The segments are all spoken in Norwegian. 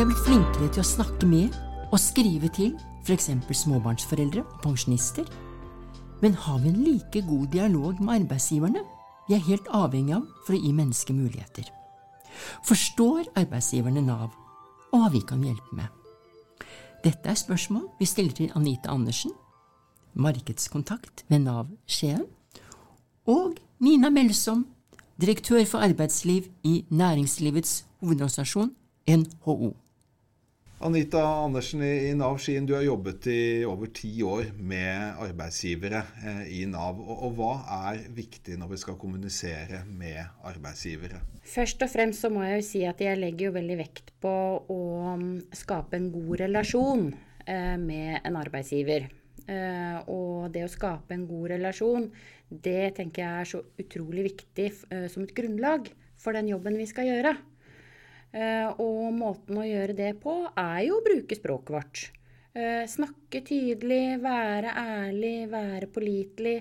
Vi er blitt flinkere til å snakke med og skrive til f.eks. småbarnsforeldre og pensjonister. Men har vi en like god dialog med arbeidsgiverne vi er helt avhengig av for å gi mennesker muligheter? Forstår arbeidsgiverne Nav og hva vi kan hjelpe med? Dette er spørsmål vi stiller til Anita Andersen, markedskontakt ved Nav Skien, og Nina Melsom, direktør for arbeidsliv i Næringslivets hovedorganisasjon, NHO. Anita Andersen i Nav Skien, du har jobbet i over ti år med arbeidsgivere eh, i Nav. Og hva er viktig når vi skal kommunisere med arbeidsgivere? Først og fremst så må jeg jo si at jeg legger jo veldig vekt på å mm, skape en god relasjon eh, med en arbeidsgiver. Eh, og det å skape en god relasjon, det tenker jeg er så utrolig viktig som et grunnlag for den jobben vi skal gjøre. Eh, og måten å gjøre det på er jo å bruke språket vårt. Snakke tydelig, være ærlig, være pålitelig.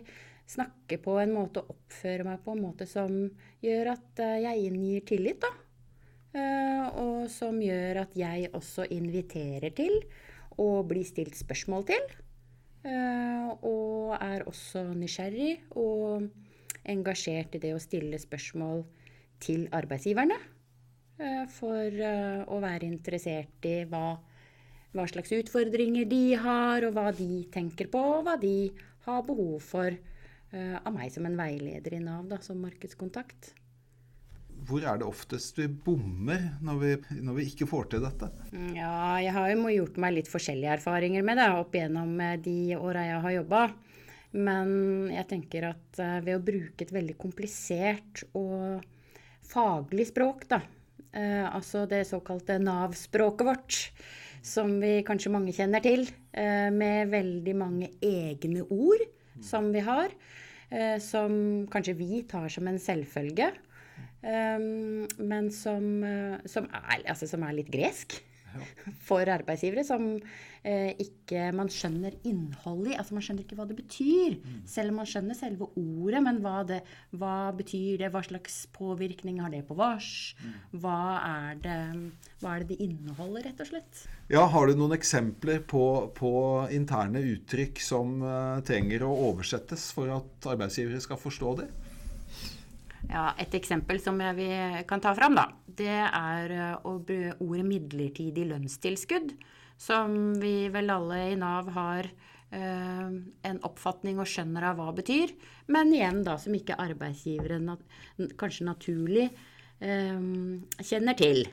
Snakke på en måte, oppføre meg på en måte som gjør at jeg inngir tillit, da. Og som gjør at jeg også inviterer til å bli stilt spørsmål til. Eh, og er også nysgjerrig og engasjert i det å stille spørsmål til arbeidsgiverne. Eh, for eh, å være interessert i hva, hva, slags utfordringer de har, og hva de tenker på, og hva de har behov for av meg som en veileder i Nav, da, som markedskontakt hvor er det oftest vi bommer når vi, når vi, ikke får til dette? Mm, ja, jeg har jo gjort meg litt forskjellige erfaringer med det opp gjennom eh, de åra jeg har jobba. Men jeg tenker at eh, ved å bruke et veldig komplisert og faglig språk, da, eh, altså det såkalte Nav-språket vårt, som vi kanskje mange kjenner til, eh, med veldig mange egne ord som vi har, eh, som kanskje vi tar som en selvfølge. Men som, som, er, altså, som, er, litt gresk. For arbeidsgivere. Som eh, ikke man skjønner innholdet i. Altså man skjønner ikke hva det betyr. Mm. Selv om man skjønner selve ordet, men hva, det, hva betyr det? Hva slags påvirkning har det på vars? Mm. Hva, er det, hva er det det inneholder, rett og slett? Ja, Har du noen eksempler på, på interne uttrykk som uh, trenger å oversettes for at arbeidsgivere skal forstå det? Ja, Et eksempel som vi kan ta fram, da, det er eh, ordet midlertidig lønnstilskudd. Som vi vel alle i Nav har eh, en oppfatning og skjønner av hva det betyr. Men igjen da som ikke arbeidsgiveren nat kanskje naturlig eh, kjenner til.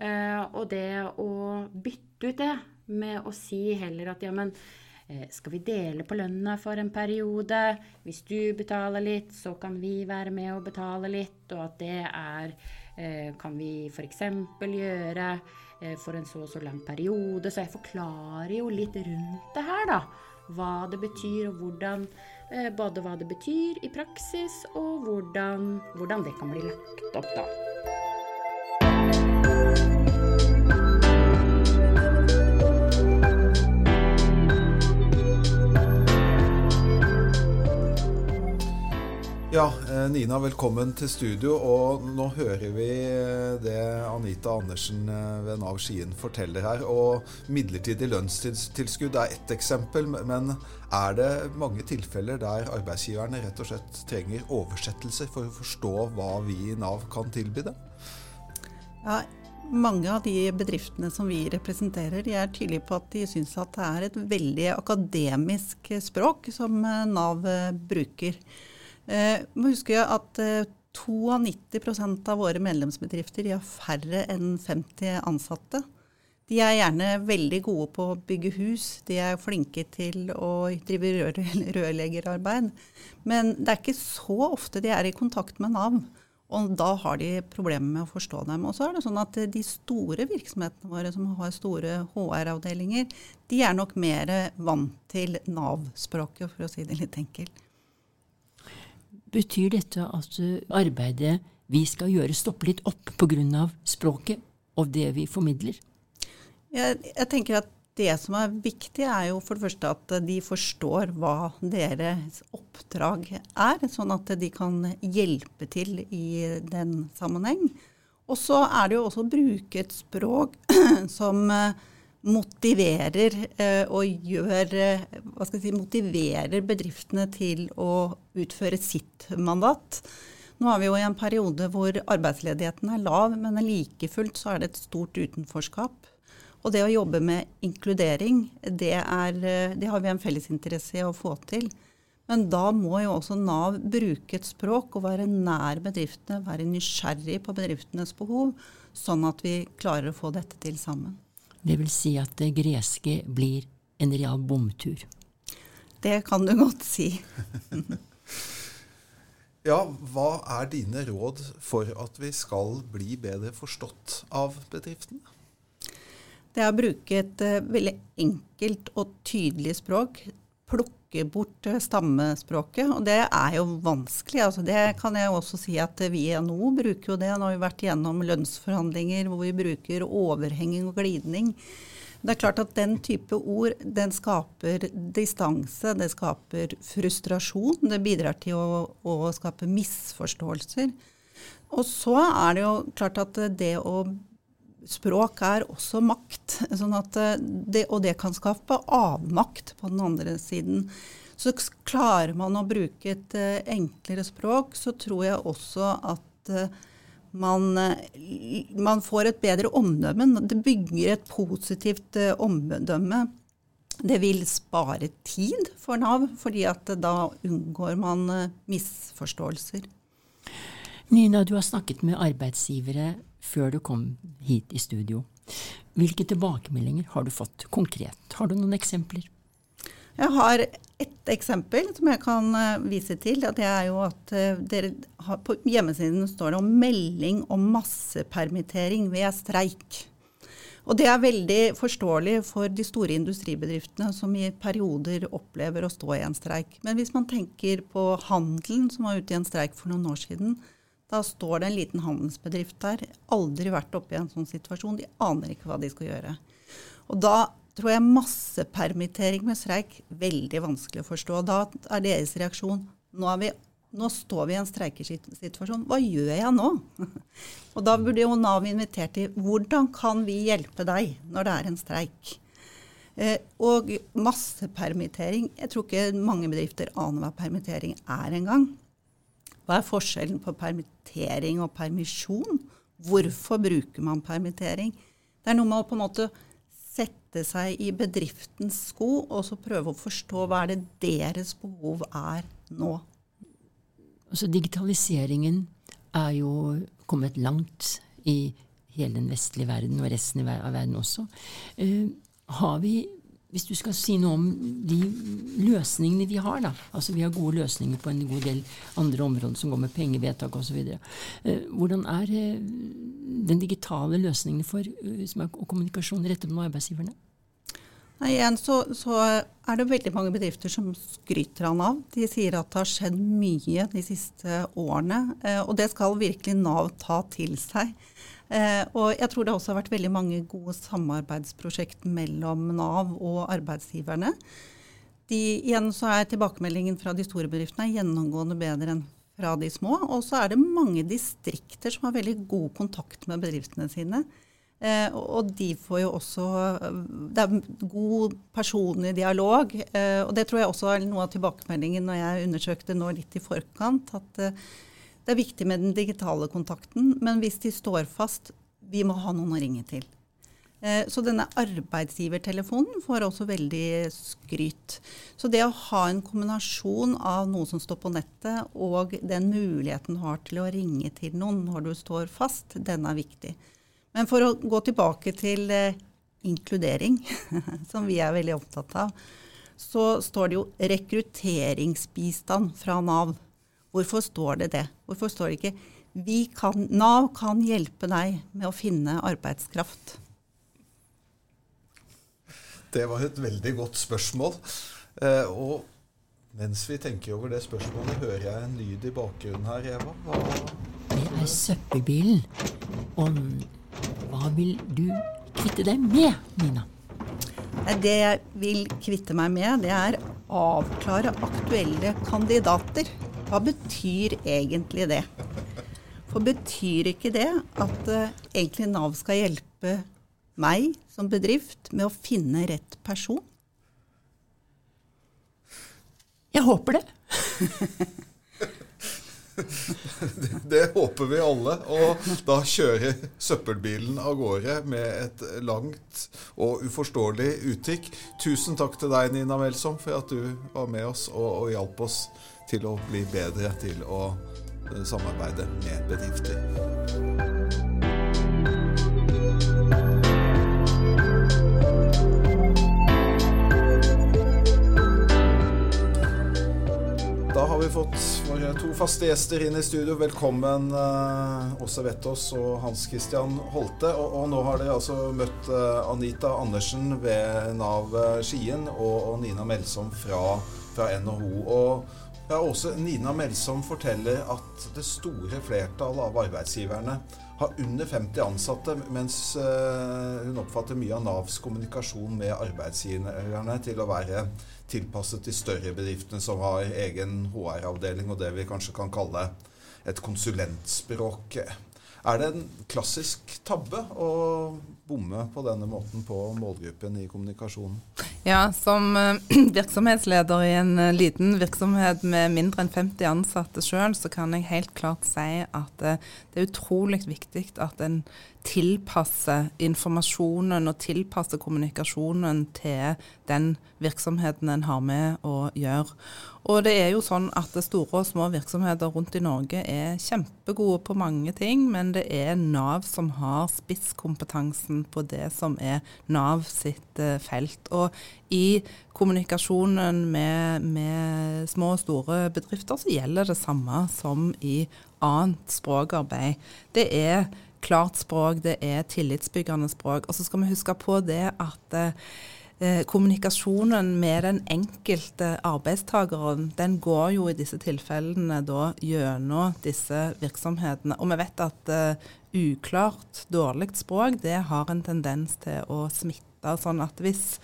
Og det å bytte ut det med å si heller at ja, men skal vi dele på lønna for en periode? Hvis du betaler litt, så kan vi være med og betale litt. Og at det er eh, kan vi f.eks. gjøre eh, for en så og så lang periode. Så jeg forklarer jo litt rundt det her, da. Hva det betyr, og hvordan Både hva det betyr i praksis, og hvordan, hvordan det kan bli lagt opp, da. Ja, eh, Nina, velkommen til studio. Og nå hører vi eh, det Anita Andersen eh, ved Nav Skien forteller her. Og midlertidig lønnstilskudd er ett eksempel. Men er det mange tilfeller der arbeidsgiverne rett og slett trenger oversettelser for å forstå hva vi i Nav kan tilby dem? Ja, mange av de bedriftene som vi representerer, de er tydelige på at de syns at det er et veldig akademisk språk som Nav bruker. Eh, må huske at eh, 92 av våre medlemsbedrifter har færre enn 50 ansatte. De er gjerne veldig gode på å bygge hus, de er flinke til å drive rørleggerarbeid. Men det er ikke så ofte de er i kontakt med Nav. Og da har de problemer med å forstå dem. Og så er det sånn at de store virksomhetene våre som har store HR-avdelinger, de er nok mer vant til Nav-språket, for å si det litt enkelt. Betyr dette at arbeidet vi skal gjøre, stopper litt opp pga. språket og det vi formidler? Jeg, jeg, tenker at det som er viktig, er jo for det første at de forstår hva deres oppdrag er, sånn at de kan hjelpe til i den sammenheng. Og så er det jo også å bruke et språk som eh, motiverer eh, og gjør eh, hva skal jeg si, motiverer bedriftene til å utføre sitt mandat. Nå er vi jo i en periode hvor arbeidsledigheten er lav, men like fullt så er det et stort utenforskap. Og det å jobbe med inkludering, det, er, det har vi en fellesinteresse i å få til. Men da må jo også Nav bruke et språk og være nær bedriftene, være nysgjerrig på bedriftenes behov, sånn at vi klarer å få dette til sammen. Det vil si at det greske blir en real bomtur? Det kan du godt si. ja, hva er dine råd for at vi skal bli bedre forstått av bedriftene? Det er å bruke et uh, veldig enkelt og tydelig språk. Plukke bort uh, stammespråket. Og det er jo vanskelig. Altså, det kan jeg også si at vi i NHO bruker jo det. Nå har vi vært gjennom lønnsforhandlinger hvor vi bruker overhenging og glidning. Det er klart at den type ord den skaper distanse, det skaper frustrasjon. Det bidrar til å, å skape misforståelser. Og så er det jo klart at det å språk er også makt. Sånn eh, det, og det kan skape avmakt på den andre siden. Så klarer man å bruke et uh, enklere språk, så tror jeg også at uh, man, man, får et bedre omdømme. Det bygger et positivt omdømme. Det vil spare tid for Nav, fordi da unngår man misforståelser. Nina, du har snakket med arbeidsgivere før du kom hit i studio. Hvilke tilbakemeldinger har du fått konkret? Har du noen eksempler? Jeg har ett eksempel som jeg kan uh, vise til. Det er jo at uh, dere har, På hjemmesiden står det om melding om massepermittering ved streik. Og det er veldig forståelig for de store industribedriftene som i perioder opplever å stå i en streik. Men hvis man tenker på handelen som var ute i en streik for noen år siden, da står det en liten handelsbedrift der. Aldri vært oppe i en sånn situasjon. De aner ikke hva de skal gjøre. Og da tror jeg massepermittering med streik veldig vanskelig å forstå. Da er deres reaksjon nå, vi, nå står vi i en streikesituasjon. Hva gjør jeg nå? og da burde jo Nav invitert til hvordan kan vi hjelpe deg når det er en streik? Eh, og massepermittering Jeg tror ikke mange bedrifter aner hva permittering er engang. Hva er forskjellen på permittering og permisjon? Hvorfor bruker man permittering? Det er noe med å på en måte sette seg i bedriftens sko og så prøve å forstå hva er det deres behov er nå. Altså Digitaliseringen er jo kommet langt i hele den vestlige verden og resten av verden også. Uh, har vi hvis du skal si noe om de løsningene vi har, da. Altså vi har gode løsninger på en god del andre områder som går med pengevedtak osv. Eh, hvordan er eh, den digitale løsningen for uh, og kommunikasjon rettet mot arbeidsgiverne? Nei, igjen så, så, er det veldig mange bedrifter som skryter av Nav. De sier at det har skjedd mye de siste årene. Eh, og det skal virkelig Nav ta til seg. Eh, og jeg tror det også har vært veldig mange gode samarbeidsprosjekt mellom Nav og arbeidsgiverne. De, igjen så er tilbakemeldingen fra de store bedriftene gjennomgående bedre enn fra de små. Og så er det mange distrikter som har veldig god kontakt med bedriftene sine. Eh, og de får jo også Det er god personlig dialog. Eh, og det tror jeg også er noe av tilbakemeldingen når jeg undersøkte nå litt i forkant. at eh, det er viktig med den digitale kontakten, men hvis de står fast, vi må ha noen å ringe til. Eh, så denne arbeidsgivertelefonen får også veldig skryt. Så det å ha en kombinasjon av noe som står på nettet, og den muligheten du har til å ringe til noen når du står fast, den er viktig. Men for å gå tilbake til eh, inkludering, som vi er veldig opptatt av, så står det jo rekrutteringsbistand fra Nav. Hvorfor står det det? Hvorfor står det ikke kan, Nav kan hjelpe deg med å finne arbeidskraft? Det var et veldig godt spørsmål. Eh, og mens vi tenker over det spørsmålet, hører jeg en lyd i bakgrunnen her, Eva. Hva det er søppelbilen. Og hva vil du kvitte deg med, Nina? Det jeg vil kvitte meg med, det er avklare aktuelle kandidater. Hva betyr egentlig det? For betyr ikke det at uh, egentlig Nav skal hjelpe meg som bedrift med å finne rett person? Jeg håper det. det, det, håper vi alle. Og da kjører søppelbilen av gårde med et langt og uforståelig uttrykk. Tusen takk til deg, Nina Melsom, for at du var med oss og, og hjalp oss til å bli bedre til å eh, samarbeide med bedrifter. Da har vi fått våre to faste gjester inn i studio. Velkommen eh, Åse Vettås og Hans Christian Holte. Og, og, nå har dere altså møtt eh, Anita Andersen ved Nav eh, Skien og, og Nina Melsom fra, fra NHO. Og ja, Nina Melsom forteller at det store flertallet av arbeidsgiverne har under 50 ansatte, mens uh, hun oppfatter mye av Navs kommunikasjon med arbeidsgiverne til å være tilpasset de større bedriftene som har egen HR-avdeling og det vi kanskje kan kalle et konsulentspråk. Er det en klassisk tabbe å bomme på denne måten på målgruppen i kommunikasjonen? Ja, som eh, virksomhetsleder i en eh, liten virksomhet med mindre enn 50 ansatte sjøl, så kan jeg helt klart si at eh, det er utrolig viktig at en tilpasser informasjonen og tilpasser kommunikasjonen til den virksomheten en har med å gjøre. Og det er jo sånn at store og små virksomheter rundt i Norge er kjempegode på mange ting, men det er Nav som har spisskompetansen på det som er Nav sitt uh, felt. Og i kommunikasjonen med, med, små og store bedrifter så gjelder det samme som i annet språkarbeid. Det er klart språk, det er tillitsbyggende språk. Og så skal vi huske på det at eh, kommunikasjonen med den enkelte arbeidstakeren, den går jo i disse tilfellene da gjennom disse virksomhetene. Og vi vet at eh, uklart, dårlig språk, det har en tendens til å smitte. Sånn at hvis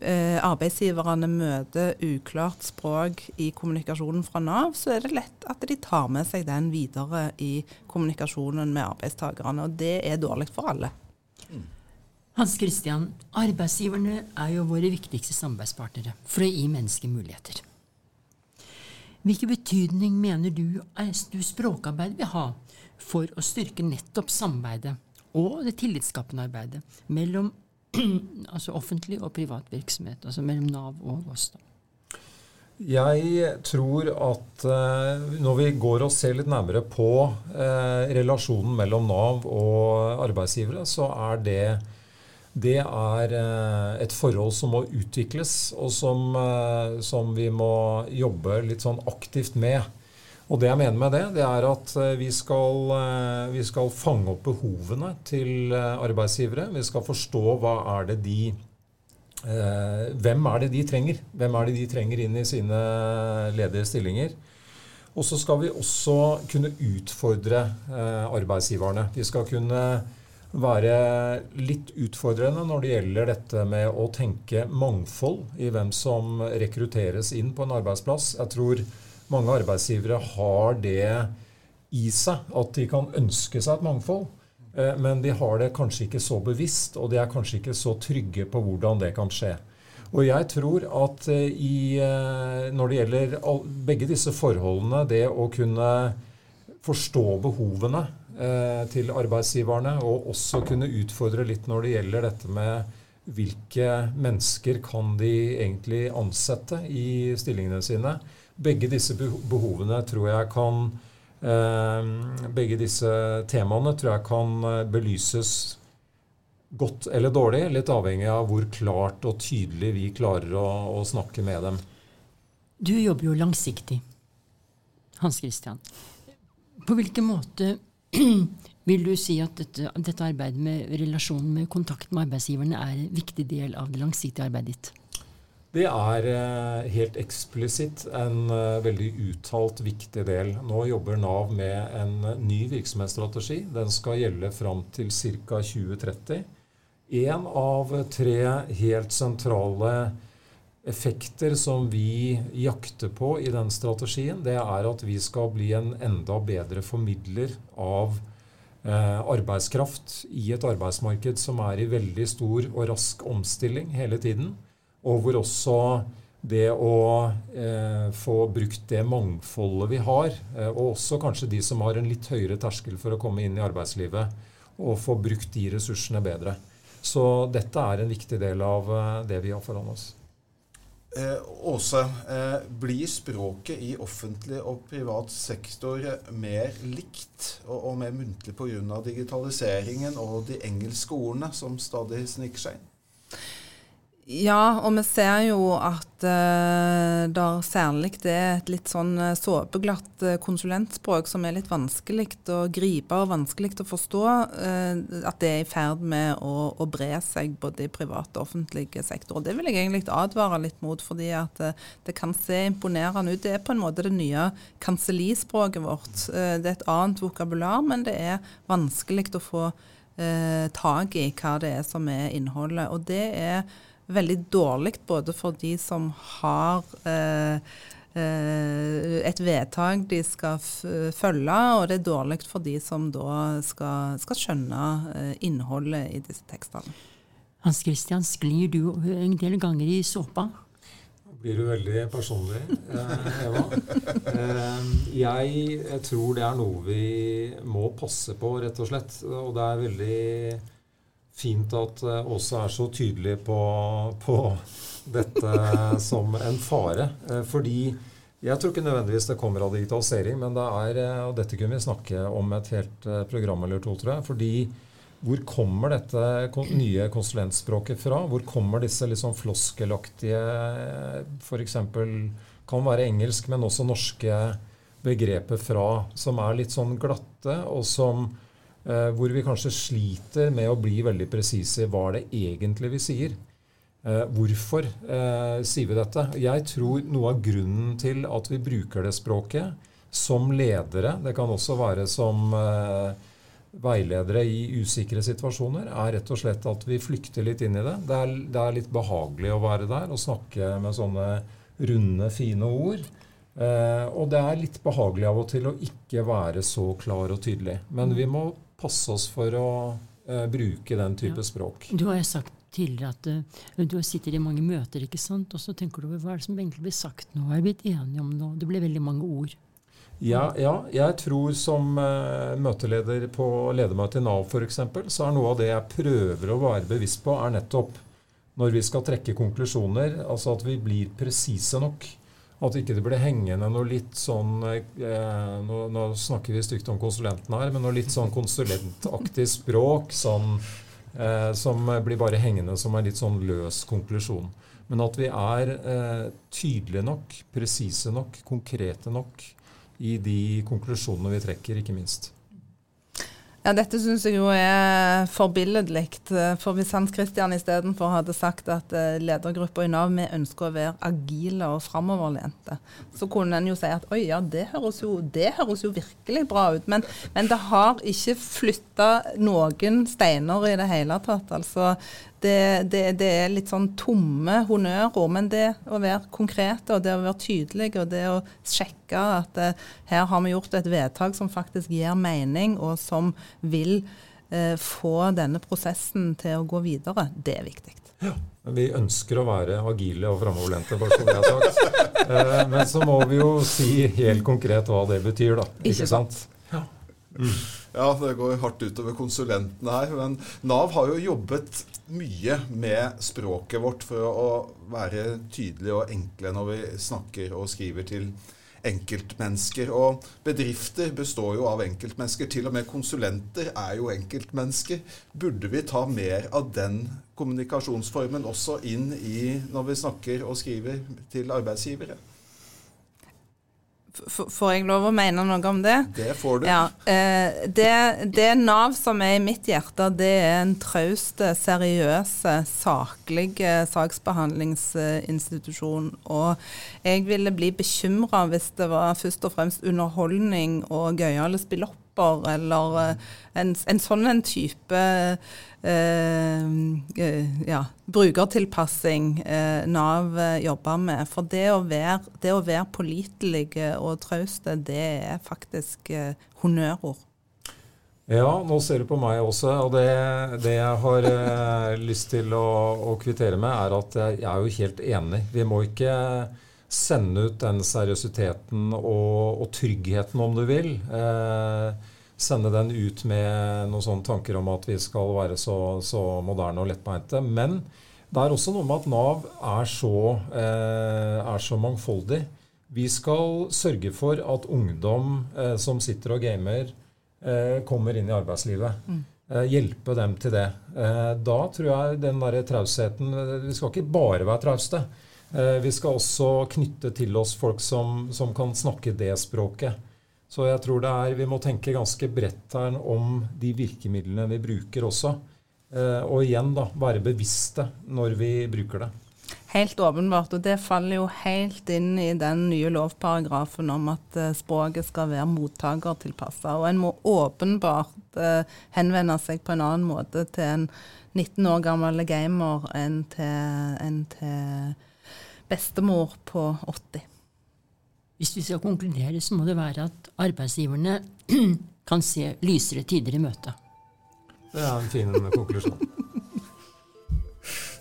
eh, arbeidsgiverne møter uklart språk i kommunikasjonen fra Nav, så er det lett at de tar med seg den videre i kommunikasjonen med arbeidstakerne. Og det er dårlig for alle. Hans Christian, arbeidsgiverne er jo våre viktigste samarbeidspartnere for å gi mennesker muligheter. Hvilken betydning mener du, du språkarbeid vil ha for å styrke nettopp samarbeidet og det tillitsskapende arbeidet mellom altså offentlig og privat virksomhet, altså mellom Nav og oss. da. Jeg tror at eh, når vi går og ser litt nærmere på eh, relasjonen mellom Nav og arbeidsgivere, så er det, det er eh, et forhold som må utvikles, og som, eh, som vi må jobbe litt sånn aktivt med. Og det jeg mener med det, det er at eh, vi skal, vi skal fange opp behovene til arbeidsgivere. Vi skal forstå hva er det de hvem er det de trenger? Hvem er det de trenger inn i sine ledige stillinger? Og så skal vi også kunne utfordre arbeidsgiverne. Vi skal kunne være litt utfordrende når det gjelder dette med å tenke mangfold i hvem som rekrutteres inn på en arbeidsplass. Jeg tror mange arbeidsgivere har det i seg at de kan ønske seg et mangfold. Eh, men de har det kanskje ikke så bevisst, og de er kanskje ikke så trygge på hvordan det kan skje. Og jeg tror at eh, i, eh, når det gjelder begge disse forholdene, det å kunne forstå behovene til arbeidsgiverne, og også kunne utfordre litt når det gjelder dette med hvilke mennesker kan de egentlig ansette i stillingene sine, begge disse behovene tror jeg kan eh, Begge disse temaene tror jeg kan eh, belyses godt eller dårlig, litt avhengig av hvor klart og tydelig vi klarer å, å snakke med dem. Du jobber jo langsiktig, Hans Christian. På hvilken måte vil du si at dette, dette arbeidet med relasjonen med kontakt med arbeidsgiverne er en viktig del av det langsiktige arbeidet ditt? Det er eh, helt eksplisitt en eh, veldig uttalt viktig del. Nå jobber Nav med en ny virksomhetsstrategi. Den skal gjelde fram til ca. 2030. En av tre helt sentrale effekter som vi jakter på i den strategien, det er at vi skal bli en enda bedre formidler av eh, arbeidskraft i et arbeidsmarked som er i veldig stor og rask omstilling hele tiden, og hvor også det å eh, få brukt det mangfoldet vi har, eh, og også kanskje de som har en litt høyere terskel for å komme inn i arbeidslivet, og få brukt de ressursene bedre. Så dette er en viktig del av eh, det vi har foran oss. Eh, Åse, eh, blir språket i offentlig og privat sektor mer likt og, og mer muntlig pga. digitaliseringen og de engelske ordene som stadig sniker seg inn? Ja, og vi ser jo at uh, det særlig det er et litt sånn uh, såpeglatt uh, konsulentspråk som er litt vanskelig å gripe og vanskelig å forstå, uh, at det er i ferd med å, å, bre seg både i privat og offentlig sektor. Det vil jeg egentlig advare litt mot, fordi at det kan se imponerende ut. Det er på en måte det nye kansellispråket vårt. det er et annet vokabular, men det er vanskelig å få tak i hva det er som er innholdet. Og det er veldig dårlig både for de som har eh, eh, et vedtak de skal følge, og det er dårlig for de som da skal, skal skjønne eh, innholdet i disse tekstene. Hans Christian, sklir du en del ganger i såpa? Blir du veldig personlig, Eva? Jeg tror det er noe vi må passe på, rett og slett. Og det er veldig fint at eh, Åse er så tydelig på, på dette som en fare. Eh, fordi jeg tror ikke nødvendigvis det kommer av digitalisering, men det er, eh, og dette kunne vi snakke om et helt program eller to, tror jeg. fordi hvor kommer dette nye konsulentspråket fra? Hvor kommer disse sånn floskelaktige F.eks. kan være engelsk, men også norske begreper fra, som er litt sånn glatte, og som hvor vi kanskje sliter med å bli veldig presise i hva det egentlig vi sier. Eh, hvorfor eh, sier vi dette? Jeg tror noe av grunnen til at vi bruker det språket som ledere, det kan også være som veiledere i usikre situasjoner, er rett og slett at vi flykter litt inn i det. Det er, det er litt behagelig å være der og snakke med sånne runde, fine ord. Eh, og det er litt behagelig av og til å ikke være så klar og tydelig. Men vi må passe oss for å uh, bruke den type ja. språk. Du har sagt tidligere at uh, du sitter i mange møter, ikke sant? og så tenker du over hva er det som egentlig blir sagt nå? Hva er vi blitt enige om nå? Det blir veldig mange ord. Ja, ja jeg tror som uh, møteleder på ledermøtet i Nav f.eks., så er noe av det jeg prøver å være bevisst på, er nettopp når vi skal trekke konklusjoner, altså at vi blir presise nok. At ikke det blir hengende noe litt sånn eh, nå, nå, snakker vi stygt om konsulenten her, men noe litt sånn konsulentaktig språk sånn, eh, som blir bare hengende som en litt sånn løs konklusjon. Men at vi er eh, tydelige nok, presise nok, konkrete nok i de konklusjonene vi trekker, ikke minst. Ja, Dette syns jeg jo er forbilledlig. For hvis Hans Christian istedenfor hadde sagt at eh, ledergruppa i Nav vi ønsker å være agile og framoverlente, så kunne en jo si at oi, ja, det høres jo, det høres jo virkelig bra ut. Men, men det har ikke flytta noen steiner i det hele tatt. Altså, det, det, det, er litt sånn tomme honnørord. Men det å være konkret og det å være tydelig og det å sjekke at uh, her har vi gjort et vedtak som faktisk gir mening, og som vil uh, få denne prosessen til å gå videre, det er viktig. Ja. Vi ønsker å være agile og framoverlente, bare så det er sagt. Uh, men så må vi jo si helt konkret hva det betyr, da. Ikke, ikke sant? Ja. Mm. ja, det går hardt utover konsulentene her. Men Nav har jo jobbet mye med språket vårt for å være tydelige og enkle når vi snakker og skriver til enkeltmennesker. Og bedrifter består jo av enkeltmennesker. Til og med konsulenter er jo enkeltmennesker. Burde vi ta mer av den kommunikasjonsformen også inn i når vi snakker og skriver til arbeidsgivere? Får jeg lov å mene noe om det? Det får du. Ja, eh, det, det, Nav som er i mitt hjerte, det er en traust, seriøs, saklig saksbehandlingsinstitusjon. Og jeg ville bli bekymra hvis det var først og fremst underholdning og gøyale spillopp lapper, eller eh, en, en sånn en type eh, eh, ja, brukertilpassing eh, Nav eh, jobber med. For det å være, det være pålitelige og trauste, det er faktisk eh, honnørord. Ja, nå ser du på meg også. Og det, det jeg har eh, lyst til å, å, kvittere med, er at jeg, er jo helt enig. Vi må ikke sende ut den seriøsiteten og, og tryggheten, om du vil. Eh, sende den ut med noen sånne tanker om at vi skal være så, så moderne og lettbeinte. Men det er også noe med at Nav er så, eh, er så mangfoldig. Vi skal sørge for at ungdom eh, som sitter og gamer, Eh, kommer inn i arbeidslivet. Mm. Eh, hjelpe dem til det. Eh, da tror jeg den der trausheten Vi skal ikke bare være trauste. Vi skal også knytte til oss folk som, som, kan snakke det språket. Så jeg tror det er, vi må tenke ganske bredt her om de virkemidlene vi bruker også. Og igjen da, være bevisste når vi bruker det. Helt åpenbart, og det faller jo helt inn i den nye lovparagrafen om at uh, språket skal være mottakertilpassa. Og en må åpenbart henvende seg på en annen måte til en 19 år gammel gamer enn til, enn til bestemor på 80. Hvis vi skal konkludere, så må det være at arbeidsgiverne kan se lysere tider i møte. Det er en fin konklusjon.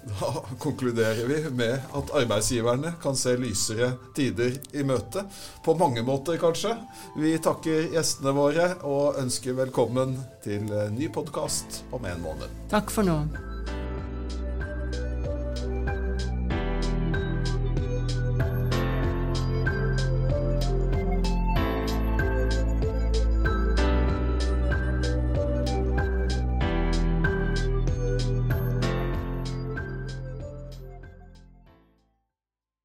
Da konkluderer vi med at arbeidsgiverne kan se lysere tider i møte. På mange måter, kanskje. Vi takker gjestene våre og ønsker velkommen til ny podkast om en måned. Takk for nå.